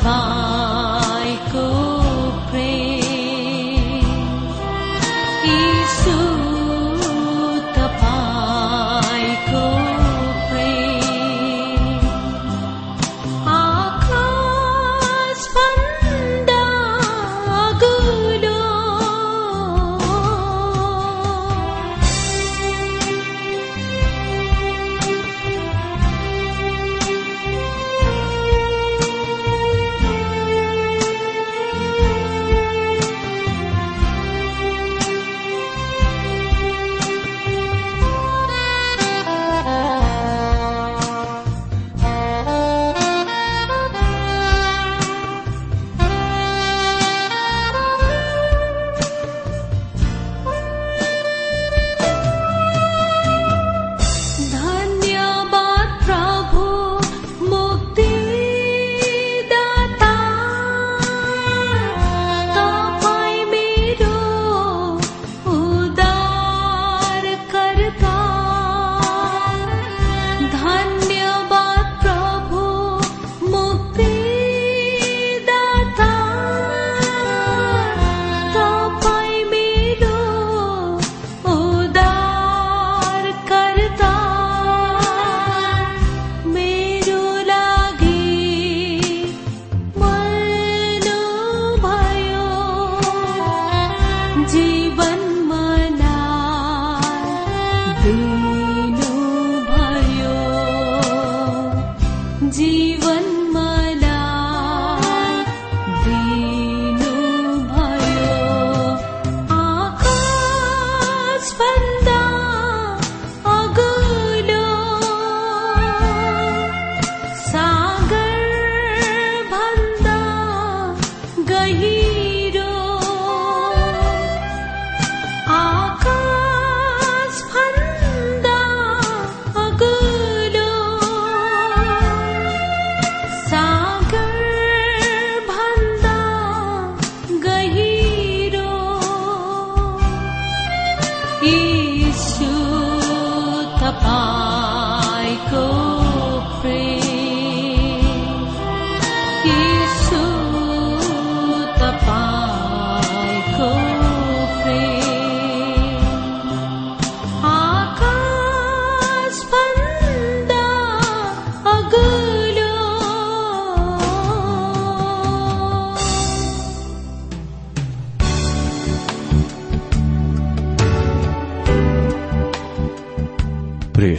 तपाईँको You.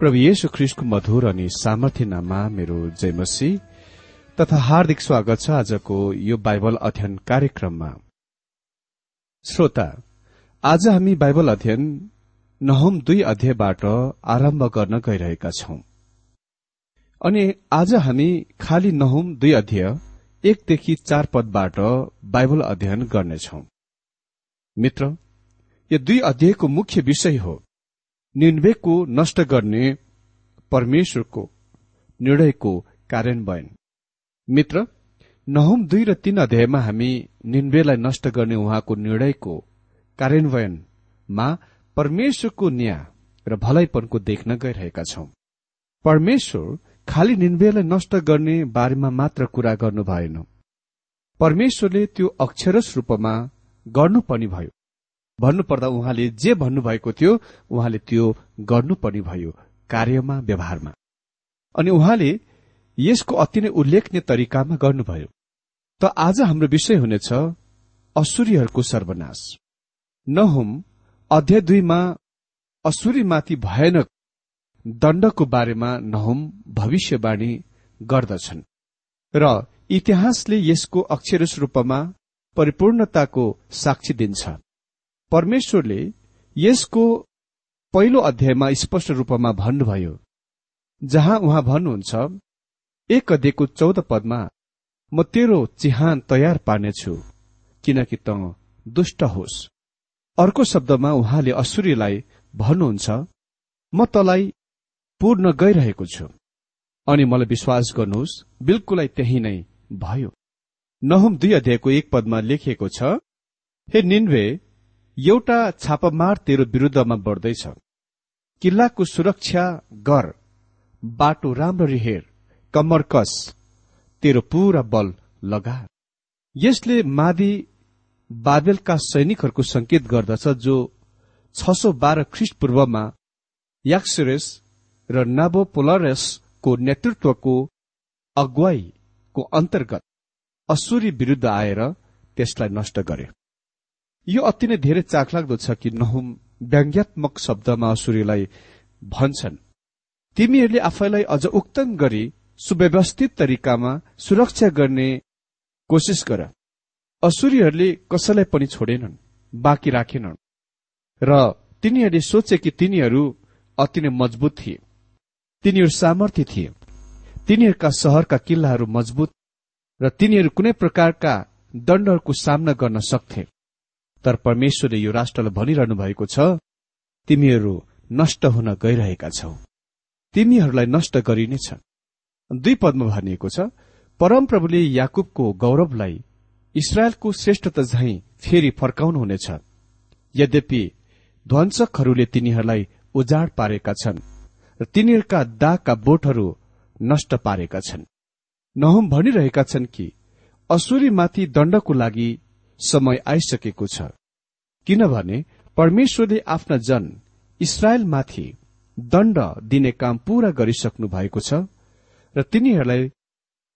प्रभु येशु ख्रिस्टको मधुर अनि सामर्थ्य नाममा मेरो जयमसी तथा हार्दिक स्वागत छ आजको यो बाइबल अध्ययन कार्यक्रममा। श्रोता आज हामी बाइबल अध्ययन नहुम दुई अध्यायबाट आरम्भ गर्न गइरहेका छौं। अनि आज हामी खाली नहुम दुई अध्याय एकदेखि चार पदबाट बाइबल अध्ययन गर्नेछौ। मित्र यो दुई अध्यायको मुख्य विषय हो निन्वेको नष्ट गर्ने परमेश्वरको निर्णयको कार्यान्वयन मित्र नहुम दुई र तीन अध्यायमा हामी निन्वेलाई नष्ट गर्ने उहाँको निर्णयको कार्यान्वयनमा परमेश्वरको न्याय र भलाइपनको देख्न गइरहेका छौं। परमेश्वर खालि निन्वेलाई नष्ट गर्ने बारेमा मात्र कुरा गर्नु भएन। परमेश्वरले त्यो अक्षरस रूपमा गर्नुपर्ने भयो। भन्नुपर्दा उहाँले जे भन्नुभएको थियो उहाँले त्यो गर्नुपर्ने भयो कार्यमा व्यवहारमा। अनि उहाँले यसको अति नै उल्लेखनीय तरिकामा गर्नुभयो। त आज हाम्रो विषय हुनेछ असुरीहरूको सर्वनाश। नहुम अध्याय दुईमा असुरीमाथि भयानक दण्डको बारेमा नहुम भविष्यवाणी गर्दछन् र इतिहासले यसको अक्षरस रूपमा परिपूर्णताको साक्षी दिन्छ। परमेश्वरले यसको पहिलो अध्यायमा स्पष्ट रूपमा भन्नुभयो जहाँ उहाँ भन्नुहुन्छ एक अध्ययको चौध पदमा म तेरो चिहान तयार पार्नेछु किनकि त दुष्ट होस्। अर्को शब्दमा उहाँले असुरीलाई भन्नुहुन्छ म तलाई पूर्ण गइरहेको छु अनि मलाई विश्वास गर्नुहोस् बिल्कुलै त्यही नै भयो। नहुम दुई अध्यायको एक पदमा लेखिएको छ हे निन्वे एउटा छापामार तेरो विरूद्धमा बढ्दैछ। किल्लाको सुरक्षा गर। बाटो राम्ररी हेर। कम्मर कस। तेरो पूरा बल लगा। यसले मादी बाबेलका सैनिकहरूको संकेत गर्दछ जो छ सौ बाह्र ख्रिस्ट पूर्वमा याक्सुरेस र नाबोपोलरसको नेतृत्वको अगुवाईको अन्तर्गत असुरी विरूद्ध आएर त्यसलाई नष्ट गरे यो अति नै धेरै चाखलाग्दो छ कि नहुम व्यङ्ग्यात्मक शब्दमा असुरीलाई भन्छन्। तिमीहरूले आफैलाई अझ उक्तन गरी सुव्यवस्थित तरिकामा सुरक्षा गर्ने कोसिस गर। असुरीहरूले कसैलाई पनि छोडेनन् बाँकी राखेनन्। र तिनीहरूले सोचे कि तिनीहरू अति नै मजबुत थिए। तिनीहरू सामर्थ्य थिए। तिनीहरूका सहरका किल्लाहरू मजबुत र तिनीहरू कुनै प्रकारका दण्डहरूको सामना गर्न सक्थे। तर परमेश्वरले यो राष्ट्रलाई भनिरहनु भएको छ तिमीहरू नष्ट हुन गइरहेका छौ। तिमीहरूलाई नष्ट गरिनेछ दुई पदमा भनिएको छ परमप्रभुले याकुबको गौरवलाई इसरायलको श्रेष्ठता झैं फेरि फर्काउनुहुनेछ। यद्यपि ध्वंसकहरूले तिनीहरूलाई उजाड पारेका छन् र तिनीहरूका दागका बोटहरू नष्ट पारेका छन्। नहुम भनिरहेका छन् कि असुरीमाथि दण्डको लागि समय आइसकेको छ। किनभने परमेश्वरले आफ्ना जन इसरायलमाथि दण्ड दिने काम पूरा गरिसक्नु भएको छ र तिनीहरूलाई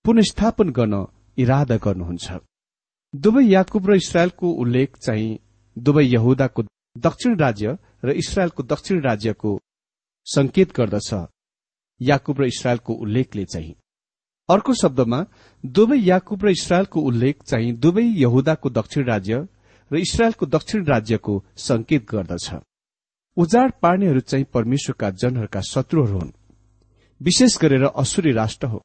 पुनस्थापन गर्न इरादा गर्नुहुन्छ। दुवै याकुब र इसरायलको उल्लेख चाहिँ दुवै यहुदाको दक्षिण राज्य र इसरायलको दक्षिण राज्यको संकेत गर्दछ। याकुब र इसरायलको उल्लेखले चाहिँ अर्को शब्दमा दुवै याकुब र इसरायलको उल्लेख चाहिँ दुवै यहुदाको दक्षिण राज्य र इसरायलको दक्षिण राज्यको संकेत गर्दछ। उजाड पार्नेहरू चाहिँ परमेश्वरका जनहरूका शत्रुहरू हुन्। विशेष गरेर असुरी राष्ट्र हो।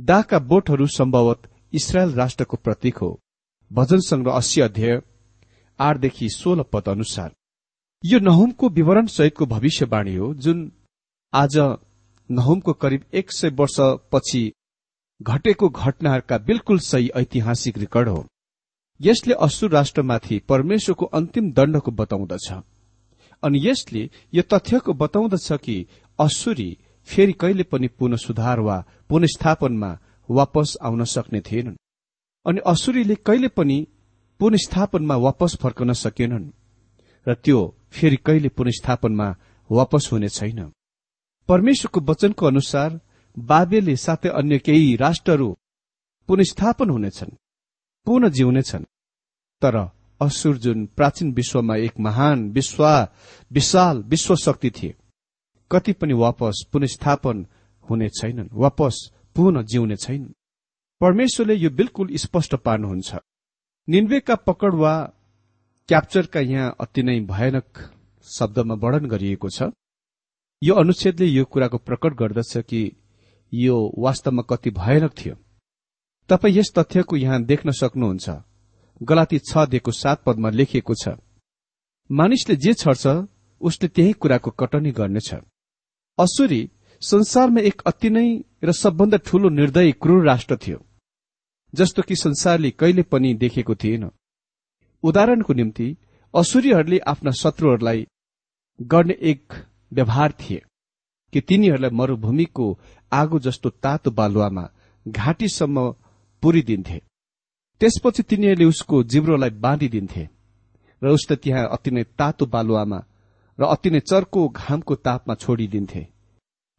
दाका बोटहरू सम्भवत इसरायल राष्ट्रको प्रतीक हो। भजन संग्रह अस्सी अध्याय आठदेखि सोह्र पद अनुसार। यो नहुमको विवरण सहितको भविष्यवाणी हो जुन आज नहुमको करिब एक सय वर्षपछि घटेको घटनाहरूका बिल्कुल सही ऐतिहासिक रेकर्ड हो। यसले असुर राष्ट्रमाथि परमेश्वरको अन्तिम दण्डको बताउँदछ। अनि यसले यो तथ्यको बताउँदछ कि असुरी फेरि कहिले पनि पुनः सुधार वा पुनस्थापनमा वापस आउन सक्ने थिएनन्। अनि असुरीले कहिले पनि पुनस्थापनमा वापस फर्कन सकेनन् र त्यो फेरि कहिले पुनस्थापनमा वापस हुने छैन। परमेश्वरको वचनको अनुसार बाबेले साथै अन्य केही राष्ट्रहरू पुनस्थापन हुनेछन्। पुनः जिउनेछन् तर असुर जुन प्राचीन विश्वमा एक महान विश्व विशाल विश्व शक्ति थिए कति पनि वापस पुनस्थापन हुने छैनन् वापस पुनः जिउने छैनन्। परमेश्वरले यो बिल्कुल स्पष्ट पार्नुहुन्छ। निन्वेका पकड वा क्याप्चरका यहाँ अति नै भयानक शब्दमा वर्णन गरिएको छ। यो अनुच्छेदले यो कुराको प्रकट गर्दछ कि यो वास्तवमा कति भयानक थियो। तपाईँ यस तथ्यको यहाँ देख्न सक्नुहुन्छ। गलाती छ दिएको सात पदमा लेखिएको छ। मानिसले जे छर्छ उसले त्यही कुराको कटनी गर्नेछ। असुरी संसारमा एक अति नै र सबभन्दा ठूलो निर्दयी क्रूर राष्ट्र थियो जस्तो कि संसारले कहिले पनि देखेको थिएन। उदाहरणको निम्ति असुरीहरूले आफ्ना शत्रुहरूलाई गर्ने एक व्यवहार थिए कि तिनीहरूलाई मरूभूमिको आगो जस्तो तातो बालुवामा घाँटीसम्म पुरिदिन्थे। त्यसपछि तिनीहरूले उसको जिब्रोलाई बाँधिदिन्थे र उसले त्यहाँ अति नै तातो बालुवामा र अति नै चर्को घामको तापमा छोडिदिन्थे।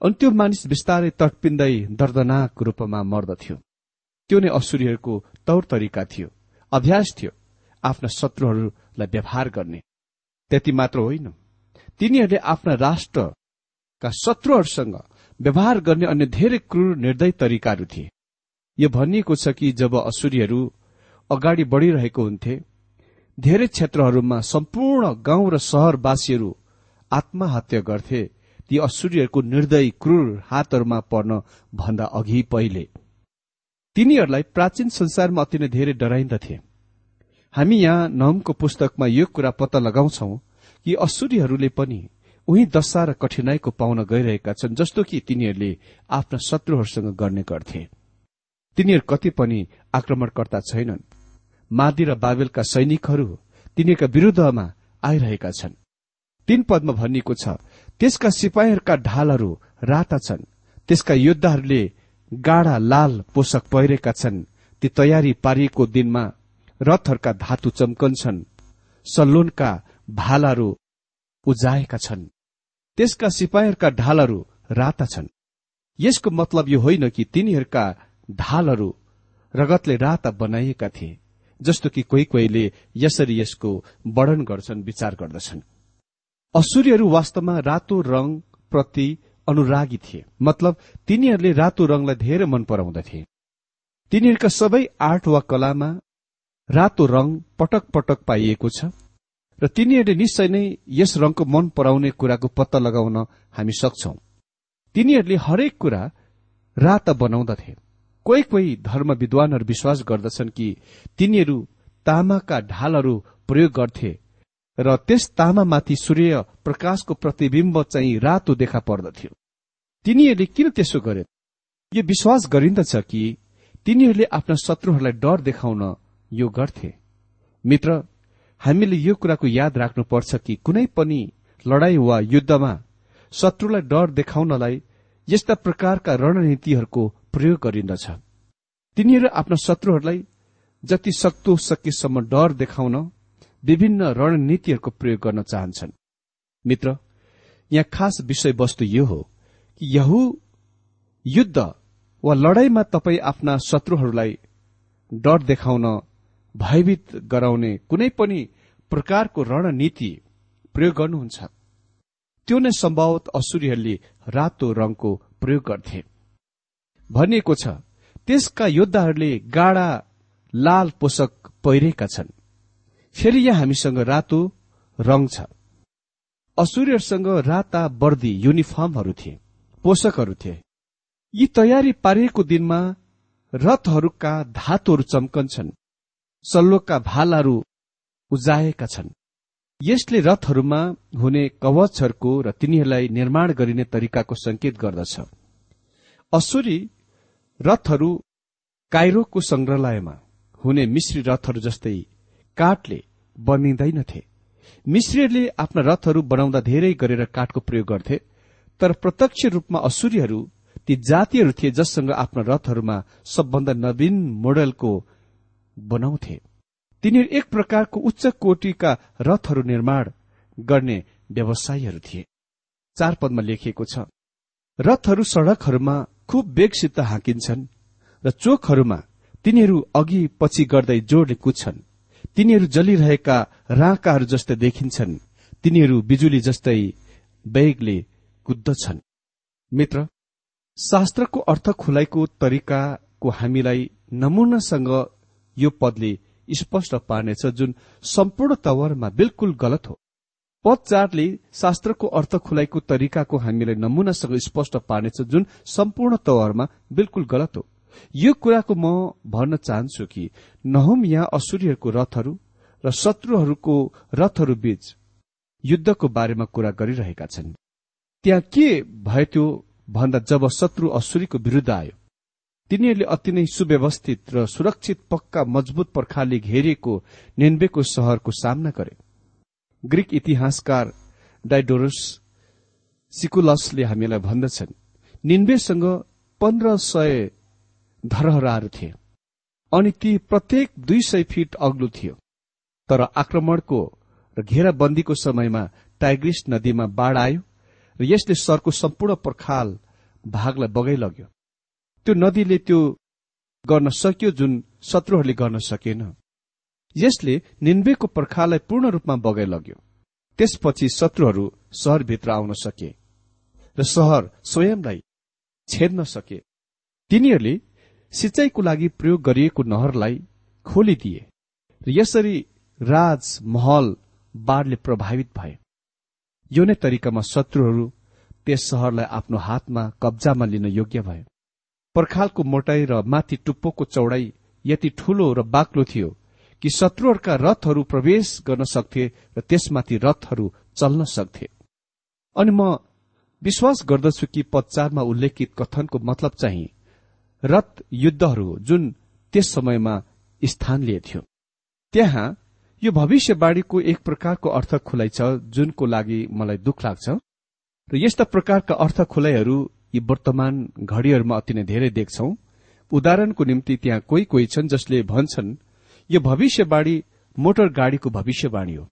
अनि त्यो मानिस बिस्तारै तटपिन्दै दर्दनाक रूपमा मर्दथ्यो। त्यो नै असुरीहरूको तौर तरिका थियो। अभ्यास थियो आफ्ना शत्रुहरूलाई व्यवहार गर्ने। त्यति मात्र होइन। तिनीहरूले आफ्ना राष्ट्रका शत्रुहरूसँग व्यवहार गर्ने अन्य धेरै क्रूर निर्दय तरिकाहरू थिए। यो भनिएको छ कि जब असुरीहरू अगाडि बढ़िरहेको हुन्थे धेरै क्षेत्रहरूमा सम्पूर्ण गाउँ र शहरवासीहरू आत्महत्या गर्थे। ती असुरीहरूको निर्दयी क्रूर हातहरूमा पर्न भन्दा अघि पहिले। तिनीहरूलाई प्राचीन संसारमा अति नै धेरै डराइन्दथे हामी यहाँ नमको पुस्तकमा यो कुरा पत्ता लगाउँछौ कि असुरीहरूले पनि उही दशा र कठिनाईको पाउन गइरहेका छन् जस्तो कि तिनीहरूले आफ्ना शत्रुहरूसँग गर्ने गर्थे। तिनीहरू कति पनि आक्रमणकर्ता छैनन्। मादी र बाबेलका सैनिकहरू तिनीहरूका विरूद्धमा आइरहेका छन्। तीन पदमा भनिएको छ त्यसका सिपाहीहरूका ढालहरू राता छन्। त्यसका योद्धाहरूले गाढ़ा लाल पोषक पहिरेका छन्। ती तयारी पारिएको दिनमा रथहरूका धातु चम्कन्छन्। सल्लोनका भालाहरू उजाएका छन्। त्यसका सिपाहीहरूका ढालहरू राता छन्। यसको मतलब यो होइन कि तिनीहरूका ढालहरू रगतले राता बनाइएका थिए जस्तो कि कोही कोहीले यसरी यसको वर्णन गर्छन् विचार गर्दछन्। असुरीहरू वास्तवमा रातो रंग प्रति अनुरागी थिए। मतलब तिनीहरूले रातो रंगलाई धेरै मन पराउँदथे। तिनीहरूका सबै आर्ट वा कलामा रातो रंग पटक पटक पाइएको छ र तिनीहरूले निश्चय नै यस रंगको मन पराउने कुराको पत्ता लगाउन हामी सक्छौ। तिनीहरूले हरेक कुरा राता बनाउँदथे। कोही कोही धर्म विद्वानहरू विश्वास गर्दछन् कि तिनीहरू तामाका ढालहरू प्रयोग गर्थे र त्यस तामामाथि सूर्य प्रकाशको प्रतिविम्ब चाहिँ रातो देखा पर्दथ्यो। तिनीहरूले किन त्यसो गरे? यो विश्वास गरिन्दछ कि तिनीहरूले आफ्ना शत्रुहरूलाई डर देखाउन यो गर्थे। मित्र हामीले यो कुराको याद राख्नुपर्छ कि कुनै पनि लडाई वा युद्धमा शत्रुलाई डर देखाउनलाई यस्ता प्रकारका रणनीतिहरूको प्रयोग गरिन्दछ। तिनीहरू आफ्ना शत्रुहरूलाई जति सक्दो सकेसम्म डर देखाउन विभिन्न रणनीतिहरूको प्रयोग गर्न चाहन्छन्। मित्र यहाँ खास विषयवस्तु यो हो कि यहु युद्ध वा लडाईँमा तपाईँ आफ्ना शत्रुहरूलाई डर देखाउन भयभीत गराउने कुनै पनि प्रकारको रणनीति प्रयोग गर्नुहुन्छ। त्यो नै सम्भवत असुरीहरूले रातो रंगको प्रयोग गर्थे। भनिएको छ त्यसका योद्धाहरूले गाडा लाल पोषक पहिरेका छन्। फेरि यहाँ हामीसँग रातो रंग छ। असुरहरूसँग राता वर्दी युनिफर्महरू थिए पोषकहरू थिए। यी तयारी पारिएको दिनमा रथहरूका धातुहरू चम्कन्छन् सल्लोका भालाहरू उजाएका छन्। यसले रथहरूमा हुने कवचहरूको र तिनीहरूलाई निर्माण गरिने तरिकाको संकेत गर्दछ। असुरी रथहरू काइरोको संग्रहालयमा हुने मिश्री रथहरू जस्तै काठले बनिँदैनथे। मिश्रीहरूले आफ्ना रथहरू बनाउँदा धेरै गरेर काठको प्रयोग गर्थे तर प्रत्यक्ष रूपमा असुरीहरू ती जातिहरू थिए जससँग आफ्ना रथहरूमा सबभन्दा नवीन मोडलको बनाउँथे। तिनीहरू एक प्रकारको उच्च कोटिका रथहरू निर्माण गर्ने व्यवसायीहरू थिए। चार पदमा लेखिएको छ रथहरू सड़कहरूमा खुब वेगसित हाँकिन्छन् र चोकहरूमा तिनीहरू अघि पछि गर्दै जोडले कुद्छन्। तिनीहरू जलिरहेका राकाहरू जस्तै देखिन्छन्। तिनीहरू बिजुली जस्तै वेगले कुद्दछन्। मित्र शास्त्रको अर्थ खुलाइको तरिकाको हामीलाई नमुनासँग यो पदले स्पष्ट पार्नेछ जुन सम्पूर्ण तवरमा बिल्कुल गलत हो। पद चारले शास्त्रको अर्थ खुलाइको तरिकाको हामीलाई नमुनासँग स्पष्ट पार्नेछ जुन सम्पूर्ण तवरमा बिल्कुल गलत हो। यो कुराको म भन्न चाहन्छु कि नहुम यहाँ असुरीहरूको रथहरू र शत्रुहरूको रथहरू बीच युद्धको बारेमा कुरा गरिरहेका छन्। त्यहाँ के भयो भन्दा जब शत्रु असुरीको विरूद्ध आयो तिनीहरूले अति नै सुव्यवस्थित र सुरक्षित पक्का मजबुत पर्खालले घेरिएको निन्बेको शहरको सामना गरे। ग्रिक इतिहासकार डाइडोरस सिकुलसले हामीलाई भन्दछन् निन्बेसँग पन्ध्र सय धरहराहरू थिए अनि ती प्रत्येक दुई सय फिट अग्लो थियो। तर आक्रमणको र घेराबन्दीको समयमा टाइग्रिस नदीमा बाढ़ आयो र यसले सरको सम्पूर्ण पर्खाल भागलाई बगाइ लग्यो। त्यो नदीले त्यो गर्न सक्यो जुन शत्रुहरूले गर्न सकेन। यसले निन्बेको पर्खाललाई पूर्ण रूपमा बगाइ लग्यो। त्यसपछि शत्रुहरू सहरभित्र आउन सके र सहर स्वयंलाई छेड्न सके। तिनीहरूले सिंचाईको लागि प्रयोग गरिएको नहरलाई खोलिदिए र यसरी राज महल बाढ़ले प्रभावित भए। यो नै तरिकामा शत्रुहरू त्यस सहरलाई आफ्नो हातमा कब्जामा लिन योग्य भए। पर्खालको मोटाई र माथि टुप्पोको चौडाई यति ठूलो र बाक्लो थियो कि शत्रुहरूका रथहरू प्रवेश गर्न सक्थे र त्यसमाथि रथहरू चल्न सक्थे। अनि म विश्वास गर्दछु कि पदचारमा उल्लेखित कथनको मतलब चाहिँ रथ युद्धहरू जुन त्यस समयमा स्थान लिएथ्यो। त्यहाँ यो भविष्यवाणीको एक प्रकारको अर्थ खुलाइ छ जुनको लागि मलाई दुख लाग्छ। र यस्ता प्रकारका अर्थ खुलाइहरू यी वर्तमान घड़ीहरूमा अति नै धेरै देख्छौ। उदाहरणको निम्ति त्यहाँ कोही कोही छन् जसले भन्छन् यो भविष्यवाणी मोटर गाड़ीको भविष्यवाणी हो।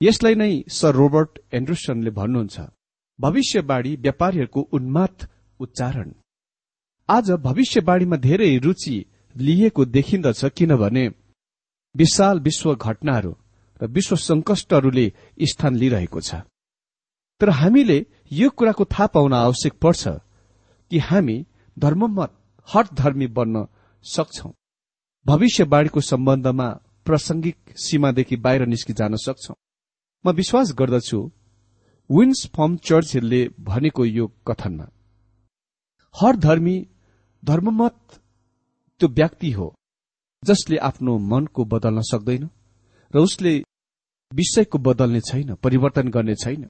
यसलाई नै सर रोबर्ट एन्ड्रुसनले भन्नुहुन्छ भविष्यवाणी व्यापारीहरूको उन्माद उच्चारण। आज भविष्यवाणीमा धेरै रुचि लिएको देखिन्दछ किनभने विशाल विश्व घटनाहरू र विश्व संकष्टहरूले स्थान लिइरहेको छ। तर हामीले यो कुराको थाहा पाउन आवश्यक पर्छ कि हामी धर्ममत हट धर्मी बन्न सक्छौ। भविष्यवाणीको सम्बन्धमा प्रासंगिक सीमादेखि बाहिर निस्किजान सक्छौ। म विश्वास गर्दछु विन्स फर्म चर्चहरूले भनेको यो कथनमा हर धर्मी धर्ममत त्यो व्यक्ति हो जसले आफ्नो मनको बदल्न सक्दैन र उसले विषयको बदल्ने छैन परिवर्तन गर्ने छैन।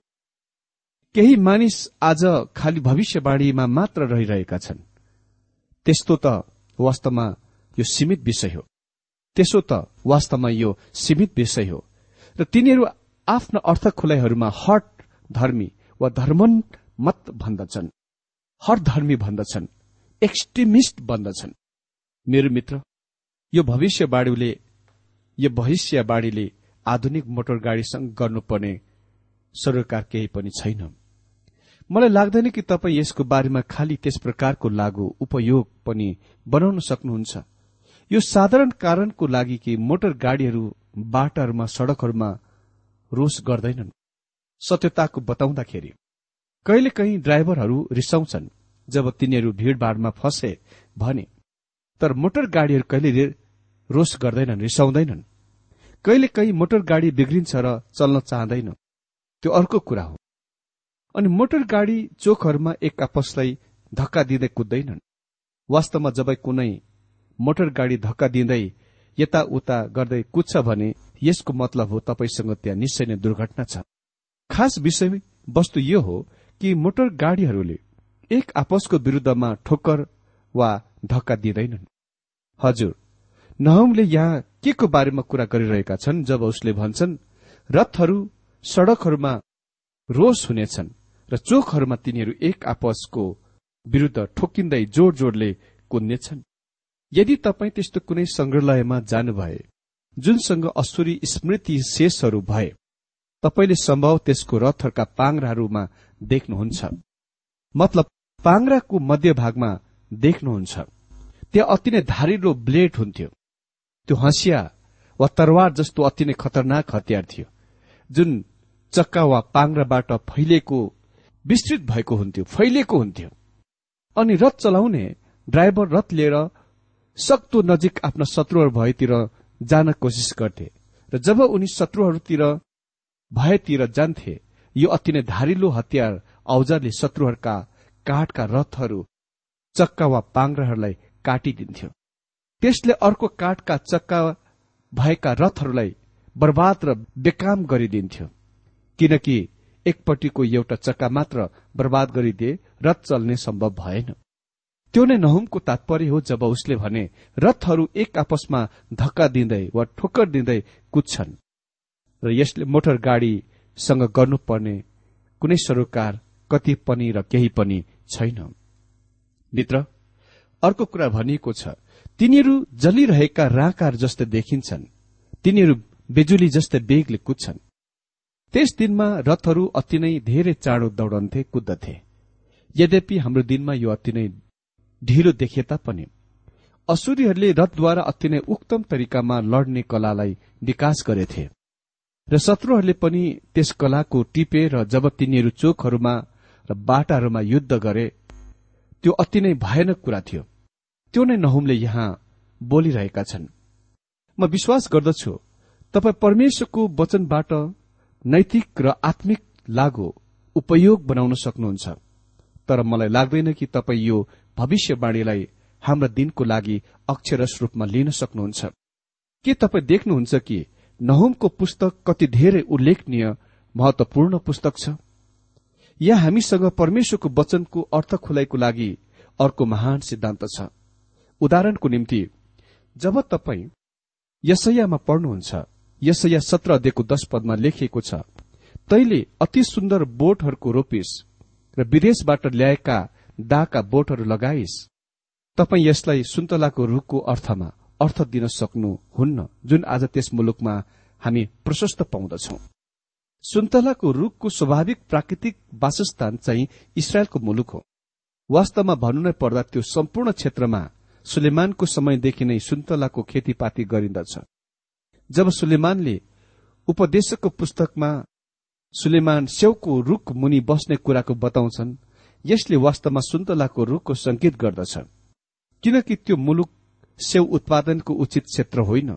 केही मानिस आज खालि भविष्यवाणीमा मात्र रहिरहेका छन्। त्यस्तो त वास्तवमा यो सीमित विषय हो। त्यसो त वास्तवमा यो सीमित विषय हो। र तिनीहरू आफ्ना अर्थ खुलाइहरूमा हट धर्मी वा धर्मन मत भन्दछन्। हर धर्मी भन्दछन्। एक्सट्रिमिस्ट भन्दछन् मेरो मित्र यो भविष्यवाणीले यो भविष्यवाणीले आधुनिक मोटर गाड़ीसँग गर्नुपर्ने सरोकार केही पनि छैन। मलाई लाग्दैन कि तपाईँ यसको बारेमा खालि त्यस प्रकारको लागू उपयोग पनि बनाउन सक्नुहुन्छ। यो साधारण कारणको लागि कि मोटर गाड़ीहरू बाटाहरूमा सड़कहरूमा रोष गर्दैनन्। सत्यताको बताउँदाखेरि कहिलेकाहीँ ड्राइभरहरू रिसाउँछन् जब तिनीहरू भीड़भाड़मा फसे भने तर मोटर गाड़ीहरू कहिले रोष गर्दैनन् रिसाउँदैनन्। कहिले कहीँ मोटर गाडी बिग्रिन्छ र चल्न चाहँदैन। त्यो अर्को कुरा हो। अनि मोटर गाडी चोकहरूमा एक आपसलाई धक्का दिँदै कुद्दैनन्। वास्तवमा जब कुनै मोटर गाडी धक्का दिँदै यताउता गर्दै कुद्छ भने यसको मतलब हो तपाईँसँग त्यहाँ निश्चय नै दुर्घटना छ। खास विषय वस्तु यो हो कि मोटर गाड़ीहरूले एक आपसको विरूद्धमा ठोक्कर वा धक्का दिँदैनन्। हजुर नहमले यहाँ के को बारेमा कुरा गरिरहेका छन् जब उसले भन्छन् रथहरू सड़कहरूमा रोष हुनेछन् र चोकहरूमा तिनीहरू एक आपसको विरूद्ध ठोकिँदै जोड जोडले कुद्नेछन्। यदि तपाईँ त्यस्तो कुनै संग्रहालयमा जानुभए जुनसँग असुरी स्मृति शेषहरू भए तपाईँले सम्भव त्यसको रथहरूका पाङ्राहरूमा देख्नुहुन्छ। मतलब पाङ्राको मध्यभागमा देख्नुहुन्छ। त्यहाँ अति नै धारिलो ब्लेड हुन्थ्यो। त्यो हँसिया वा तरवार जस्तो अति नै खतरनाक हतियार थियो जुन चक्का वा पाङ्राबाट फैलिएको विस्तृत भएको हुन्थ्यो फैलिएको हुन्थ्यो। अनि रथ चलाउने ड्राइभर रथ लिएर सक्दो नजिक आफ्ना शत्रुहरू भएतिर जान कोसिस गर्थे र जब उनी शत्रुहरूतिर भएतिर जान्थे यो अति नै धारिलो हतियार औजारले शत्रुहरूका काठका रथहरू चक्का वा पाङ्राहरूलाई काटिदिन्थ्यो। त्यसले अर्को काठका चक्का भएका रथहरूलाई बर्बाद र बेकाम गरिदिन्थ्यो किनकि एकपट्टिको एउटा चक्का मात्र बर्बाद गरिदिए रथ चल्ने सम्भव भएन। त्यो नै नहुमको तात्पर्य हो जब उसले भने रथहरू एक आपसमा धक्का दिँदै वा ठोक्कर दिँदै कुद्छन्। र यसले मोटर गाडीसँग गर्नुपर्ने कुनै सरोकार कति पनि र केही पनि छैन। मित्र अर्को कुरा भनिएको छ तिनीहरू जलिरहेका राकार जस्तै देखिन्छन्। तिनीहरू बिजुली जस्तै बेगले कुद्छन्। त्यस दिनमा रथहरू अति नै धेरै चाँडो दौडन्थे कुद्दथे। यद्यपि हाम्रो दिनमा यो अति नै ढिलो देखिए तापनि। असुरीहरूले रथद्वारा अति नै उक्तम तरिकामा लड्ने कलालाई विकास गरेथे। र शत्रुहरूले पनि त्यस कलाको टिपे र जब तिनीहरू चोकहरूमा र बाटाहरूमा युद्ध गरे त्यो अति नै भयानक कुरा थियो। त्यो नै नहुमले यहाँ बोलिरहेका छन्। म विश्वास गर्दछु तपाईँ परमेश्वरको वचनबाट नैतिक र आत्मिक लागु उपयोग बनाउन सक्नुहुन्छ। तर मलाई लाग्दैन कि तपाईँ यो भविष्यवाणीलाई हाम्रा दिनको लागि अक्षरस रूपमा लिन सक्नुहुन्छ। के तपाईँ देख्नुहुन्छ कि नहुमको पुस्तक कति धेरै उल्लेखनीय महत्वपूर्ण पुस्तक छ? यहाँ हामीसँग परमेश्वरको वचनको अर्थ खुलाइको लागि अर्को महान सिद्धान्त छ? उदाहरणको निम्ति जब तपाईँ यसैयामा पढ्नुहुन्छ यसैया सत्र अध्ययको दश पदमा लेखिएको छ तैले अति सुन्दर बोटहरूको रोपिस र विदेशबाट ल्याएका दाका बोटहरू लगाइस। तपाईँ यसलाई सुन्तलाको रूखको अर्थमा अर्थ दिन सक्नुहुन्न जुन आज त्यस मुलुकमा हामी प्रशस्त पाउँदछौ। सुन्तलाको रूखको स्वाभाविक प्राकृतिक वासस्थान चाहिँ इसरायलको मुलुक हो। वास्तवमा भन्नु नै पर्दा त्यो सम्पूर्ण क्षेत्रमा सुलेमानको समयदेखि नै सुन्तलाको खेतीपाती गरिन्दछ। जब सुलेमानले उपदेशकको पुस्तकमा सुलेमान स्याउको रूख मुनि बस्ने कुराको बताउँछन् यसले वास्तवमा सुन्तलाको रूखको संकेत गर्दछ। किनकि त्यो मुलुक स्याउ उत्पादनको उचित क्षेत्र होइन।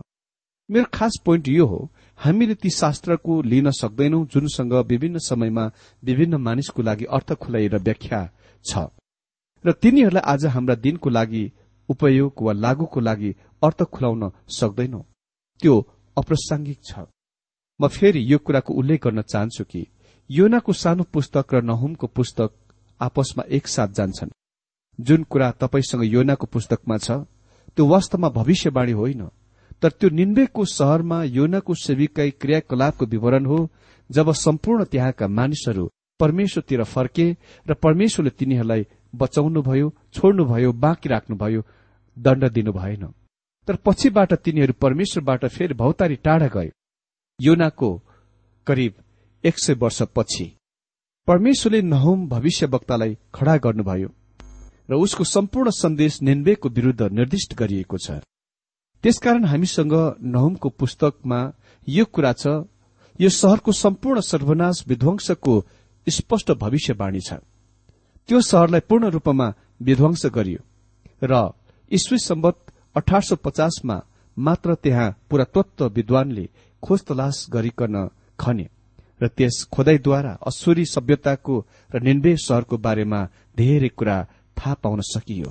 मेरो खास पोइन्ट यो हो हामीले ती शास्त्रको लिन सक्दैनौ जुनसँग विभिन्न समयमा विभिन्न मानिसको लागि अर्थ खुलाइ र व्याख्या छ। र तिनीहरूलाई आज हाम्रा दिनको लागि उपयोग वा लागूको लागि अर्थ खुलाउन सक्दैनौ। त्यो अप्रासंगिक छ। म फेरि यो कुराको उल्लेख गर्न चाहन्छु कि योनाको सानो पुस्तक र नहुमको पुस्तक आपसमा एकसाथ जान्छन्। जुन कुरा तपाईँसँग योनाको पुस्तकमा छ त्यो वास्तवमा भविष्यवाणी होइन तर त्यो निन्वेको शहरमा योनाको सेविकै क्रियाकलापको विवरण हो जब सम्पूर्ण त्यहाँका मानिसहरू परमेश्वरतिर फर्के र परमेश्वरले तिनीहरूलाई बचाउनुभयो छोड्नुभयो बाँकी राख्नुभयो दण्ड दिनु भएन। तर पछिबाट तिनीहरू परमेश्वरबाट फेरि भौतारी टाढा गए। योनाको करिब एक सय वर्षपछि परमेश्वरले नहुम भविष्यवक्तालाई खड़ा गर्नुभयो र उसको सम्पूर्ण सन्देश निन्वेको विरूद्ध निर्दिष्ट गरिएको छ। त्यसकारण हामीसँग नहुमको पुस्तकमा यो कुरा छ यो शहरको सम्पूर्ण सर्वनाश विध्वंसको स्पष्ट भविष्यवाणी छ। त्यो शहरलाई पूर्ण रूपमा विध्वंस गरियो र ईस्वी सम्बत अठार सय पचासमा मात्र त्यहाँ पुरातत्व विद्वानले खोज तलास गरिकन खने र त्यस खोदाईद्वारा असुरी सभ्यताको र निन्वे शहरको बारेमा धेरै कुरा थाहा पाउन सकियो।